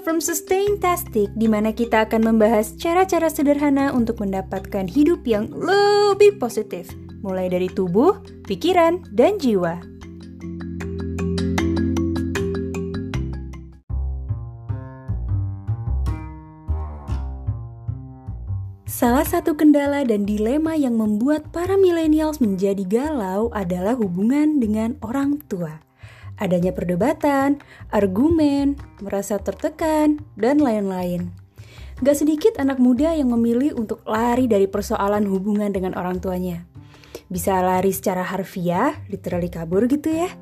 from Sustaintastic di mana kita akan membahas cara-cara sederhana untuk mendapatkan hidup yang lebih positif, mulai dari tubuh, pikiran, dan jiwa. Salah satu kendala dan dilema yang membuat para millennials menjadi galau adalah hubungan dengan orang tua adanya perdebatan, argumen, merasa tertekan, dan lain-lain. Gak sedikit anak muda yang memilih untuk lari dari persoalan hubungan dengan orang tuanya. Bisa lari secara harfiah, literally kabur gitu ya.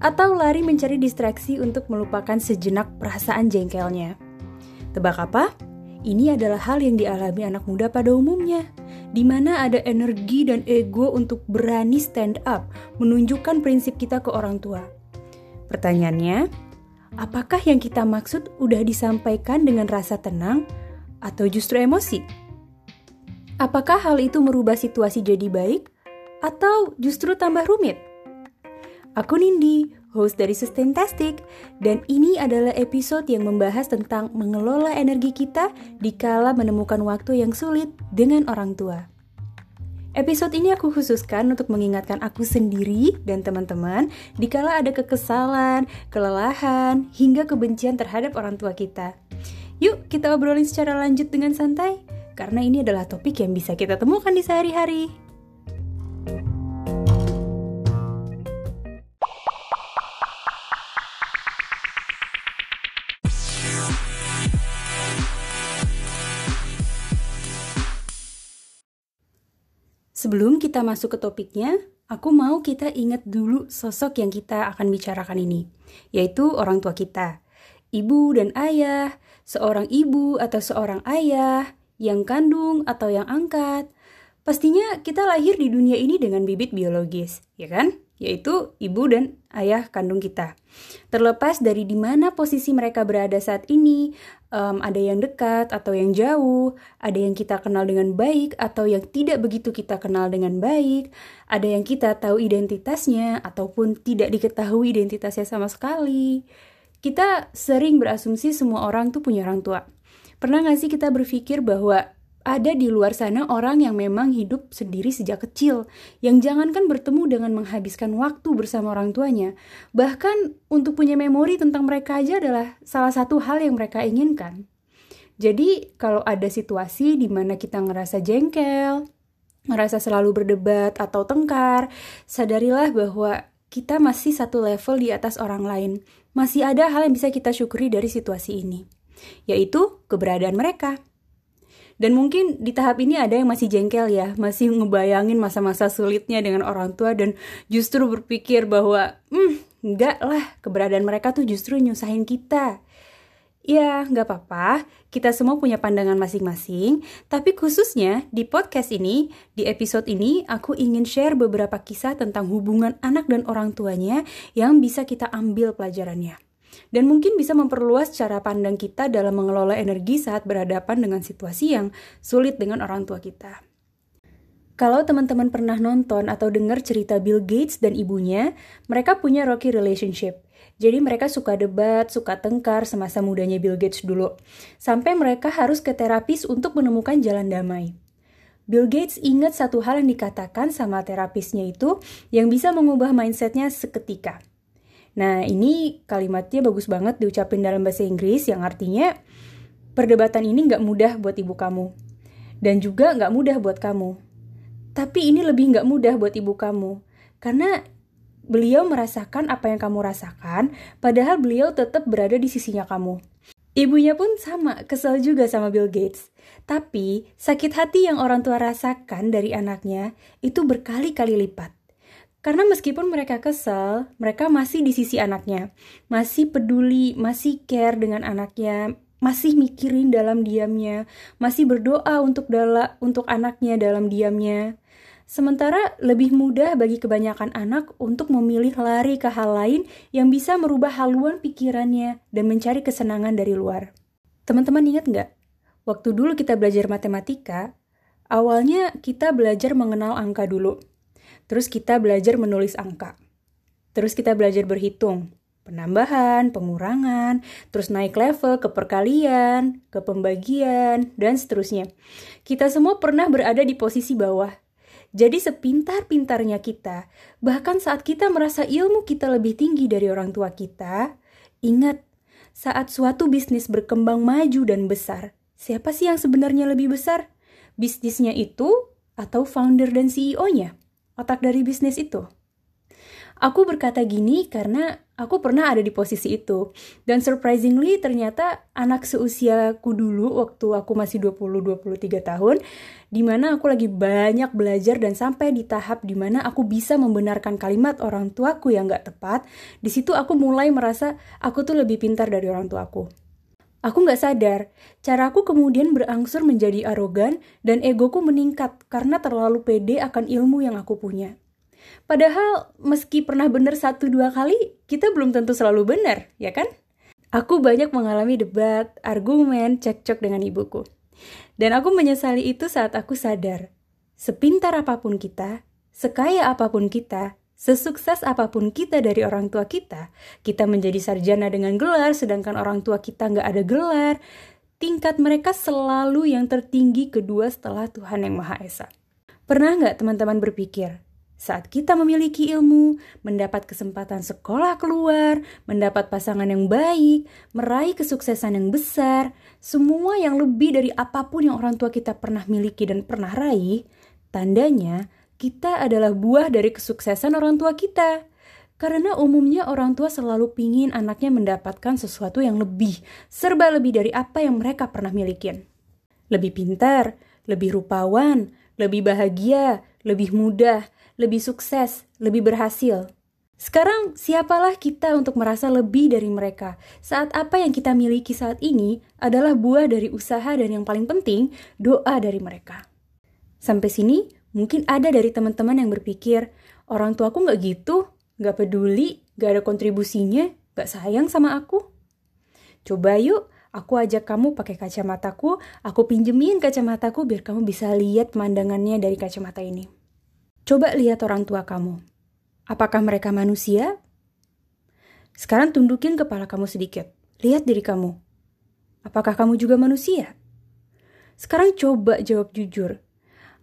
Atau lari mencari distraksi untuk melupakan sejenak perasaan jengkelnya. Tebak apa? Ini adalah hal yang dialami anak muda pada umumnya, di mana ada energi dan ego untuk berani stand up, menunjukkan prinsip kita ke orang tua. Pertanyaannya, apakah yang kita maksud udah disampaikan dengan rasa tenang atau justru emosi? Apakah hal itu merubah situasi jadi baik atau justru tambah rumit? Aku Nindi, host dari Sustaintastic, dan ini adalah episode yang membahas tentang mengelola energi kita dikala menemukan waktu yang sulit dengan orang tua. Episode ini aku khususkan untuk mengingatkan aku sendiri dan teman-teman dikala ada kekesalan, kelelahan, hingga kebencian terhadap orang tua kita. Yuk kita obrolin secara lanjut dengan santai, karena ini adalah topik yang bisa kita temukan di sehari-hari. Sebelum kita masuk ke topiknya, aku mau kita ingat dulu sosok yang kita akan bicarakan ini, yaitu orang tua kita. Ibu dan ayah, seorang ibu atau seorang ayah, yang kandung atau yang angkat. Pastinya kita lahir di dunia ini dengan bibit biologis, ya kan? Yaitu ibu dan ayah kandung kita. Terlepas dari di mana posisi mereka berada saat ini, um, ada yang dekat atau yang jauh, ada yang kita kenal dengan baik atau yang tidak begitu kita kenal dengan baik, ada yang kita tahu identitasnya ataupun tidak diketahui identitasnya sama sekali. Kita sering berasumsi semua orang tuh punya orang tua. Pernah gak sih kita berpikir bahwa ada di luar sana orang yang memang hidup sendiri sejak kecil, yang jangankan bertemu dengan menghabiskan waktu bersama orang tuanya, bahkan untuk punya memori tentang mereka aja adalah salah satu hal yang mereka inginkan. Jadi, kalau ada situasi di mana kita ngerasa jengkel, ngerasa selalu berdebat atau tengkar, sadarilah bahwa kita masih satu level di atas orang lain. Masih ada hal yang bisa kita syukuri dari situasi ini, yaitu keberadaan mereka. Dan mungkin di tahap ini ada yang masih jengkel ya, masih ngebayangin masa-masa sulitnya dengan orang tua dan justru berpikir bahwa, hmm, enggak lah, keberadaan mereka tuh justru nyusahin kita. Ya, nggak apa-apa, kita semua punya pandangan masing-masing, tapi khususnya di podcast ini, di episode ini, aku ingin share beberapa kisah tentang hubungan anak dan orang tuanya yang bisa kita ambil pelajarannya dan mungkin bisa memperluas cara pandang kita dalam mengelola energi saat berhadapan dengan situasi yang sulit dengan orang tua kita. Kalau teman-teman pernah nonton atau dengar cerita Bill Gates dan ibunya, mereka punya rocky relationship. Jadi mereka suka debat, suka tengkar semasa mudanya Bill Gates dulu. Sampai mereka harus ke terapis untuk menemukan jalan damai. Bill Gates ingat satu hal yang dikatakan sama terapisnya itu yang bisa mengubah mindsetnya seketika. Nah, ini kalimatnya bagus banget diucapin dalam bahasa Inggris yang artinya perdebatan ini nggak mudah buat ibu kamu. Dan juga nggak mudah buat kamu. Tapi ini lebih nggak mudah buat ibu kamu. Karena beliau merasakan apa yang kamu rasakan, padahal beliau tetap berada di sisinya kamu. Ibunya pun sama, kesal juga sama Bill Gates. Tapi, sakit hati yang orang tua rasakan dari anaknya itu berkali-kali lipat. Karena meskipun mereka kesal, mereka masih di sisi anaknya, masih peduli, masih care dengan anaknya, masih mikirin dalam diamnya, masih berdoa untuk dala, untuk anaknya dalam diamnya. Sementara lebih mudah bagi kebanyakan anak untuk memilih lari ke hal lain yang bisa merubah haluan pikirannya dan mencari kesenangan dari luar. Teman-teman ingat nggak? Waktu dulu kita belajar matematika, awalnya kita belajar mengenal angka dulu. Terus kita belajar menulis angka. Terus kita belajar berhitung. penambahan, pengurangan, terus naik level ke perkalian, ke pembagian, dan seterusnya. Kita semua pernah berada di posisi bawah. Jadi sepintar-pintarnya kita, bahkan saat kita merasa ilmu kita lebih tinggi dari orang tua kita, ingat, saat suatu bisnis berkembang maju dan besar, siapa sih yang sebenarnya lebih besar? Bisnisnya itu atau founder dan CEO-nya? Otak dari bisnis itu? Aku berkata gini karena aku pernah ada di posisi itu. Dan surprisingly ternyata anak seusiaku dulu waktu aku masih 20-23 tahun, di mana aku lagi banyak belajar dan sampai di tahap di mana aku bisa membenarkan kalimat orang tuaku yang gak tepat, di situ aku mulai merasa aku tuh lebih pintar dari orang tuaku. Aku nggak sadar, caraku kemudian berangsur menjadi arogan dan egoku meningkat karena terlalu pede akan ilmu yang aku punya. Padahal meski pernah benar satu dua kali, kita belum tentu selalu benar, ya kan? Aku banyak mengalami debat, argumen, cekcok dengan ibuku. Dan aku menyesali itu saat aku sadar, sepintar apa pun kita, sekaya apa pun kita, sesukses apa pun kita dari orang tua kita, kita menjadi sarjana dengan gelar, sedangkan orang tua kita nggak ada gelar, tingkat mereka selalu yang tertinggi kedua setelah Tuhan Yang Maha Esa. Pernah nggak teman-teman berpikir, saat kita memiliki ilmu, mendapat kesempatan sekolah keluar, mendapat pasangan yang baik, meraih kesuksesan yang besar, semua yang lebih dari apa pun yang orang tua kita pernah miliki dan pernah raih, tandanya kita adalah buah dari kesuksesan orang tua kita. Karena umumnya orang tua selalu pingin anaknya mendapatkan sesuatu yang lebih, serba lebih dari apa yang mereka pernah milikin. Lebih pintar, lebih rupawan, lebih bahagia, lebih mudah, lebih sukses, lebih berhasil. Sekarang, siapalah kita untuk merasa lebih dari mereka saat apa yang kita miliki saat ini adalah buah dari usaha dan yang paling penting, doa dari mereka. Sampai sini, mungkin ada dari teman-teman yang berpikir, orang tuaku nggak gitu, nggak peduli, nggak ada kontribusinya, nggak sayang sama aku. Coba yuk, aku ajak kamu pakai kacamataku, aku pinjemin kacamataku biar kamu bisa lihat pemandangannya dari kacamata ini. Coba lihat orang tua kamu. Apakah mereka manusia? Sekarang tundukin kepala kamu sedikit. Lihat diri kamu. Apakah kamu juga manusia? Sekarang coba jawab jujur.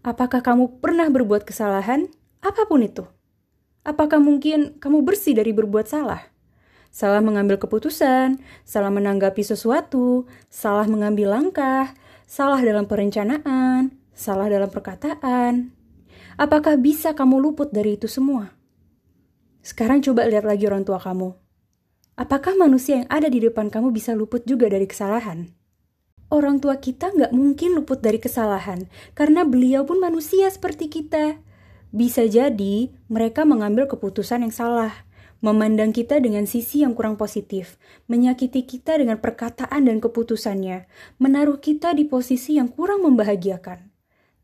Apakah kamu pernah berbuat kesalahan? Apa pun itu. Apakah mungkin kamu bersih dari berbuat salah? Salah mengambil keputusan, salah menanggapi sesuatu, salah mengambil langkah, salah dalam perencanaan, salah dalam perkataan, Apakah bisa kamu luput dari itu semua? Sekarang coba lihat lagi orang tua kamu. Apakah manusia yang ada di depan kamu bisa luput juga dari kesalahan? Orang tua kita nggak mungkin luput dari kesalahan, karena beliau pun manusia seperti kita. Bisa jadi mereka mengambil keputusan yang salah, memandang kita dengan sisi yang kurang positif, menyakiti kita dengan perkataan dan keputusannya, menaruh kita di posisi yang kurang membahagiakan.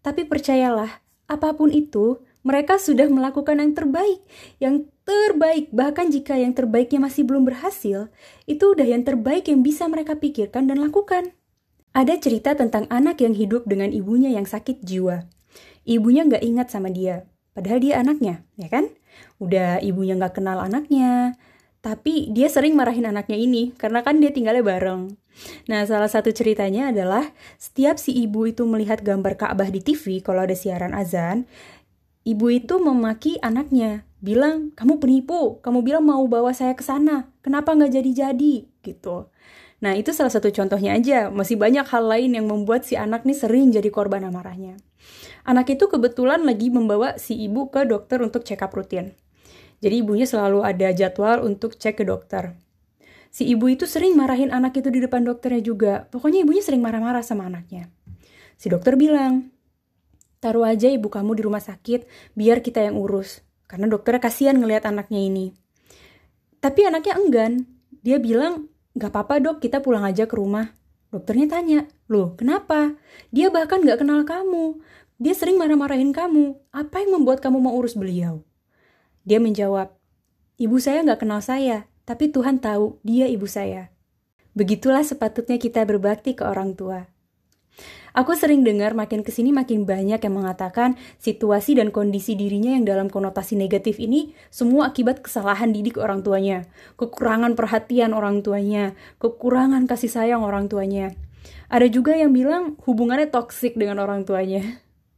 Tapi percayalah, apa pun itu, mereka sudah melakukan yang terbaik. Yang terbaik, bahkan jika yang terbaiknya masih belum berhasil, itu udah yang terbaik yang bisa mereka pikirkan dan lakukan. Ada cerita tentang anak yang hidup dengan ibunya yang sakit jiwa. Ibunya nggak ingat sama dia, padahal dia anaknya, ya kan? Udah ibunya nggak kenal anaknya, tapi dia sering marahin anaknya ini karena kan dia tinggalnya bareng. Nah, salah satu ceritanya adalah setiap si ibu itu melihat gambar Ka'bah di TV kalau ada siaran azan, ibu itu memaki anaknya, bilang, kamu penipu, kamu bilang mau bawa saya ke sana, kenapa nggak jadi-jadi, gitu. Nah, itu salah satu contohnya aja. Masih banyak hal lain yang membuat si anak nih sering jadi korban amarahnya. Anak itu kebetulan lagi membawa si ibu ke dokter untuk check up rutin. Jadi ibunya selalu ada jadwal untuk cek ke dokter. Si ibu itu sering marahin anak itu di depan dokternya juga. Pokoknya ibunya sering marah-marah sama anaknya. Si dokter bilang, taruh aja ibu kamu di rumah sakit biar kita yang urus. Karena dokternya kasihan ngelihat anaknya ini. Tapi anaknya enggan. Dia bilang, gak apa-apa dok, kita pulang aja ke rumah. Dokternya tanya, loh kenapa? Dia bahkan gak kenal kamu. Dia sering marah-marahin kamu. Apa yang membuat kamu mau urus beliau? Dia menjawab, Ibu saya nggak kenal saya, tapi Tuhan tahu dia ibu saya. Begitulah sepatutnya kita berbakti ke orang tua. Aku sering dengar makin ke sini makin banyak yang mengatakan situasi dan kondisi dirinya yang dalam konotasi negatif ini semua akibat kesalahan didik orang tuanya, kekurangan perhatian orang tuanya, kekurangan kasih sayang orang tuanya. Ada juga yang bilang hubungannya toksik dengan orang tuanya.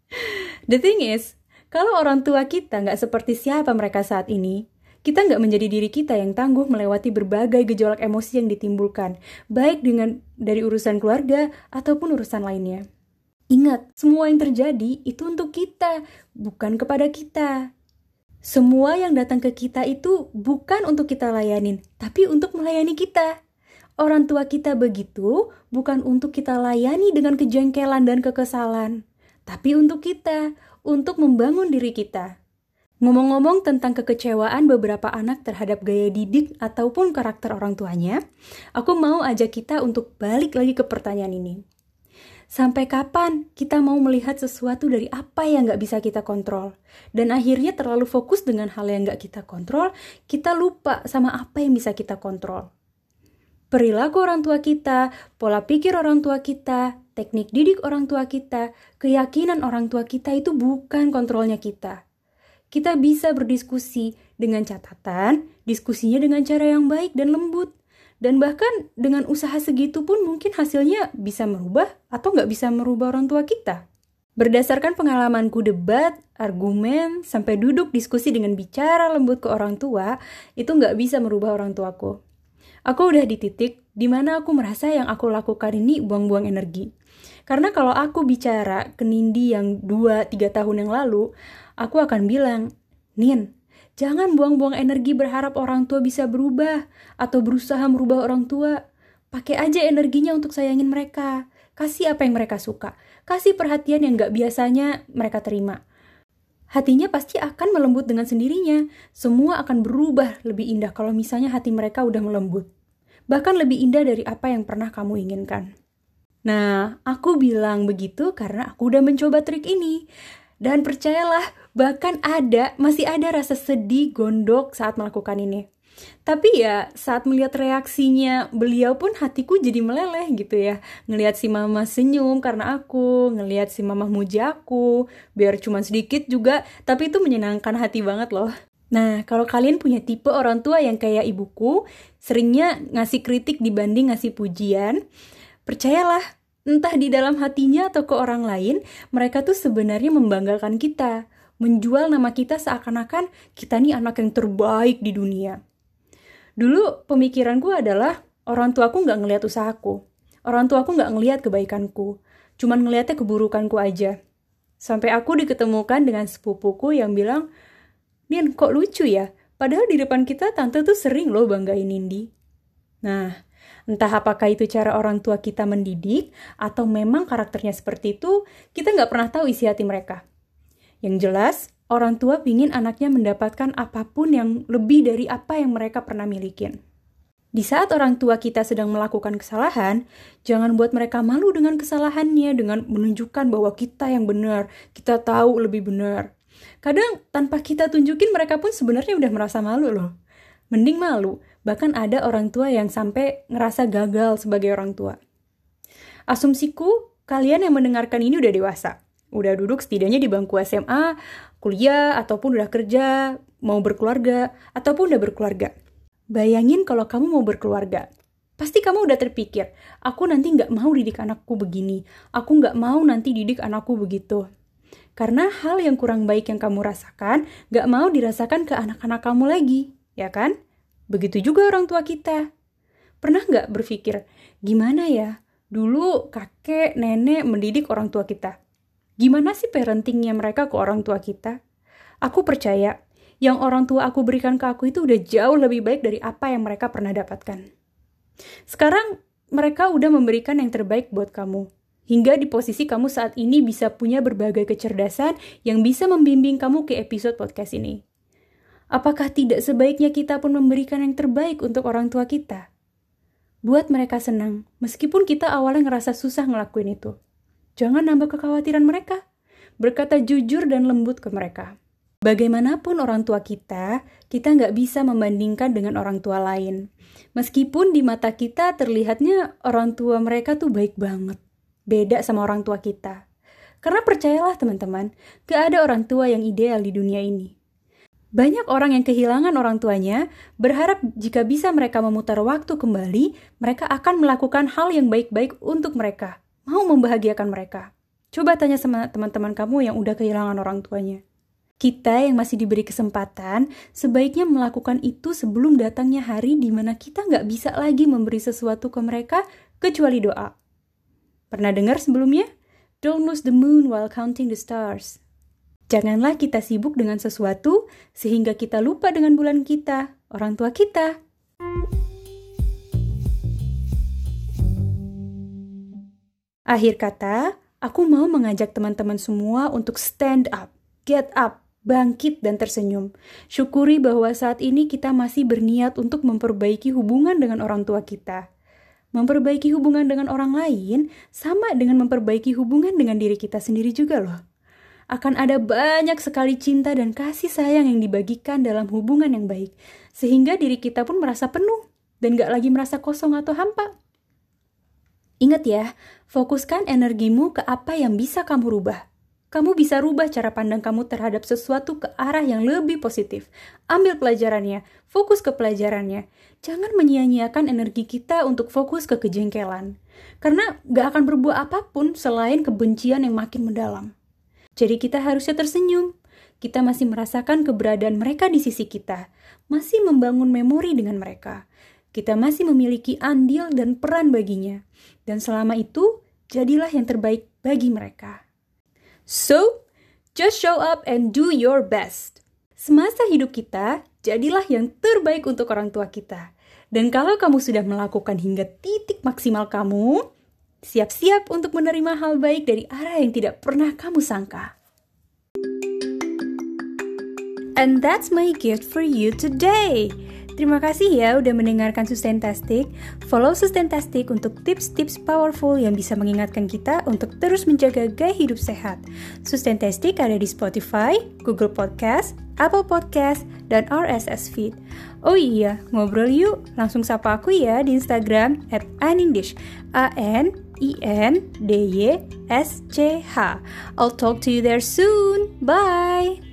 The thing is, kalau orang tua kita nggak seperti siapa mereka saat ini, kita nggak menjadi diri kita yang tangguh melewati berbagai gejolak emosi yang ditimbulkan, baik dengan dari urusan keluarga ataupun urusan lainnya. Ingat, semua yang terjadi itu untuk kita, bukan kepada kita. Semua yang datang ke kita itu bukan untuk kita layanin, tapi untuk melayani kita. Orang tua kita begitu bukan untuk kita layani dengan kejengkelan dan kekesalan, tapi untuk kita, untuk membangun diri kita. Ngomong-ngomong tentang kekecewaan beberapa anak terhadap gaya didik ataupun karakter orang tuanya, aku mau ajak kita untuk balik lagi ke pertanyaan ini. Sampai kapan kita mau melihat sesuatu dari apa yang nggak bisa kita kontrol? Dan akhirnya terlalu fokus dengan hal yang nggak kita kontrol, kita lupa sama apa yang bisa kita kontrol. Perilaku orang tua kita, pola pikir orang tua kita, teknik didik orang tua kita, keyakinan orang tua kita itu bukan kontrolnya kita kita bisa berdiskusi dengan catatan, diskusinya dengan cara yang baik dan lembut. Dan bahkan dengan usaha segitu pun mungkin hasilnya bisa merubah atau nggak bisa merubah orang tua kita. Berdasarkan pengalamanku debat, argumen, sampai duduk diskusi dengan bicara lembut ke orang tua, itu nggak bisa merubah orang tuaku. Aku udah di titik di mana aku merasa yang aku lakukan ini buang-buang energi. Karena kalau aku bicara ke Nindi yang 2-3 tahun yang lalu, aku akan bilang, Nin, jangan buang-buang energi berharap orang tua bisa berubah atau berusaha merubah orang tua. Pakai aja energinya untuk sayangin mereka. Kasih apa yang mereka suka. Kasih perhatian yang gak biasanya mereka terima. Hatinya pasti akan melembut dengan sendirinya. Semua akan berubah lebih indah kalau misalnya hati mereka udah melembut. Bahkan lebih indah dari apa yang pernah kamu inginkan. Nah, aku bilang begitu karena aku udah mencoba trik ini. Dan percayalah, bahkan ada, masih ada rasa sedih, gondok saat melakukan ini. Tapi ya saat melihat reaksinya beliau pun hatiku jadi meleleh gitu ya. Ngelihat si mama senyum karena aku, ngelihat si mama muji aku, biar cuma sedikit juga, tapi itu menyenangkan hati banget loh. Nah, kalau kalian punya tipe orang tua yang kayak ibuku, seringnya ngasih kritik dibanding ngasih pujian, percayalah entah di dalam hatinya atau ke orang lain, mereka tuh sebenarnya membanggakan kita, menjual nama kita seakan-akan kita nih anak yang terbaik di dunia. Dulu pemikiranku adalah orang tuaku nggak ngelihat usahaku, orang tuaku nggak ngelihat kebaikanku, cuman ngelihatnya keburukanku aja. Sampai aku diketemukan dengan sepupuku yang bilang, Nin, kok lucu ya? Padahal di depan kita tante tuh sering loh banggain Nindi. Nah, Entah apakah itu cara orang tua kita mendidik, atau memang karakternya seperti itu, kita nggak pernah tahu isi hati mereka. Yang jelas, orang tua ingin anaknya mendapatkan apa pun yang lebih dari apa yang mereka pernah milikin. Di saat orang tua kita sedang melakukan kesalahan, jangan buat mereka malu dengan kesalahannya dengan menunjukkan bahwa kita yang benar, kita tahu lebih benar. Kadang tanpa kita tunjukin mereka pun sebenarnya udah merasa malu loh. Mending malu, bahkan ada orang tua yang sampai ngerasa gagal sebagai orang tua. Asumsiku, kalian yang mendengarkan ini udah dewasa. Udah duduk setidaknya di bangku SMA, kuliah, ataupun udah kerja, mau berkeluarga, ataupun udah berkeluarga. Bayangin kalau kamu mau berkeluarga. Pasti kamu udah terpikir, aku nanti nggak mau didik anakku begini, aku nggak mau nanti didik anakku begitu. Karena hal yang kurang baik yang kamu rasakan, nggak mau dirasakan ke anak-anak kamu lagi ya kan? Begitu juga orang tua kita. Pernah nggak berpikir, gimana ya, dulu kakek, nenek mendidik orang tua kita. Gimana sih parentingnya mereka ke orang tua kita? Aku percaya, yang orang tua aku berikan ke aku itu udah jauh lebih baik dari apa yang mereka pernah dapatkan. Sekarang, mereka udah memberikan yang terbaik buat kamu. Hingga di posisi kamu saat ini bisa punya berbagai kecerdasan yang bisa membimbing kamu ke episode podcast ini. Apakah tidak sebaiknya kita pun memberikan yang terbaik untuk orang tua kita? Buat mereka senang, meskipun kita awalnya ngerasa susah ngelakuin itu. Jangan nambah kekhawatiran mereka. Berkata jujur dan lembut ke mereka. Bagaimanapun orang tua kita, kita nggak bisa membandingkan dengan orang tua lain. Meskipun di mata kita terlihatnya orang tua mereka tuh baik banget. beda sama orang tua kita. Karena percayalah teman-teman, gak ada orang tua yang ideal di dunia ini. Banyak orang yang kehilangan orang tuanya berharap jika bisa mereka memutar waktu kembali, mereka akan melakukan hal yang baik-baik untuk mereka, mau membahagiakan mereka. Coba tanya sama teman-teman kamu yang udah kehilangan orang tuanya. Kita yang masih diberi kesempatan, sebaiknya melakukan itu sebelum datangnya hari di mana kita nggak bisa lagi memberi sesuatu ke mereka kecuali doa. Pernah dengar sebelumnya? Don't lose the moon while counting the stars. Janganlah kita sibuk dengan sesuatu sehingga kita lupa dengan bulan kita, orang tua kita. Akhir kata, aku mau mengajak teman-teman semua untuk stand up, get up, bangkit dan tersenyum. Syukuri bahwa saat ini kita masih berniat untuk memperbaiki hubungan dengan orang tua kita. Memperbaiki hubungan dengan orang lain sama dengan memperbaiki hubungan dengan diri kita sendiri juga loh akan ada banyak sekali cinta dan kasih sayang yang dibagikan dalam hubungan yang baik, sehingga diri kita pun merasa penuh dan gak lagi merasa kosong atau hampa. Ingat ya, fokuskan energimu ke apa yang bisa kamu rubah. Kamu bisa rubah cara pandang kamu terhadap sesuatu ke arah yang lebih positif. Ambil pelajarannya, fokus ke pelajarannya. Jangan menyia-nyiakan energi kita untuk fokus ke kejengkelan. Karena gak akan berbuah apa pun selain kebencian yang makin mendalam. Jadi kita harusnya tersenyum. Kita masih merasakan keberadaan mereka di sisi kita, masih membangun memori dengan mereka. Kita masih memiliki andil dan peran baginya. Dan selama itu, jadilah yang terbaik bagi mereka. So, just show up and do your best. Semasa hidup kita, jadilah yang terbaik untuk orang tua kita. Dan kalau kamu sudah melakukan hingga titik maksimal kamu, Siap-siap untuk menerima hal baik dari arah yang tidak pernah kamu sangka. And that's my gift for you today. Terima kasih ya udah mendengarkan Sustentastic. Follow Sustentastic untuk tips-tips powerful yang bisa mengingatkan kita untuk terus menjaga gaya hidup sehat. Sustentastic ada di Spotify, Google Podcast, Apple Podcast, dan RSS Feed. Oh iya, ngobrol yuk. Langsung sapa aku ya di Instagram at Anindish. E N D Y S C H. I'll talk to you there soon. Bye.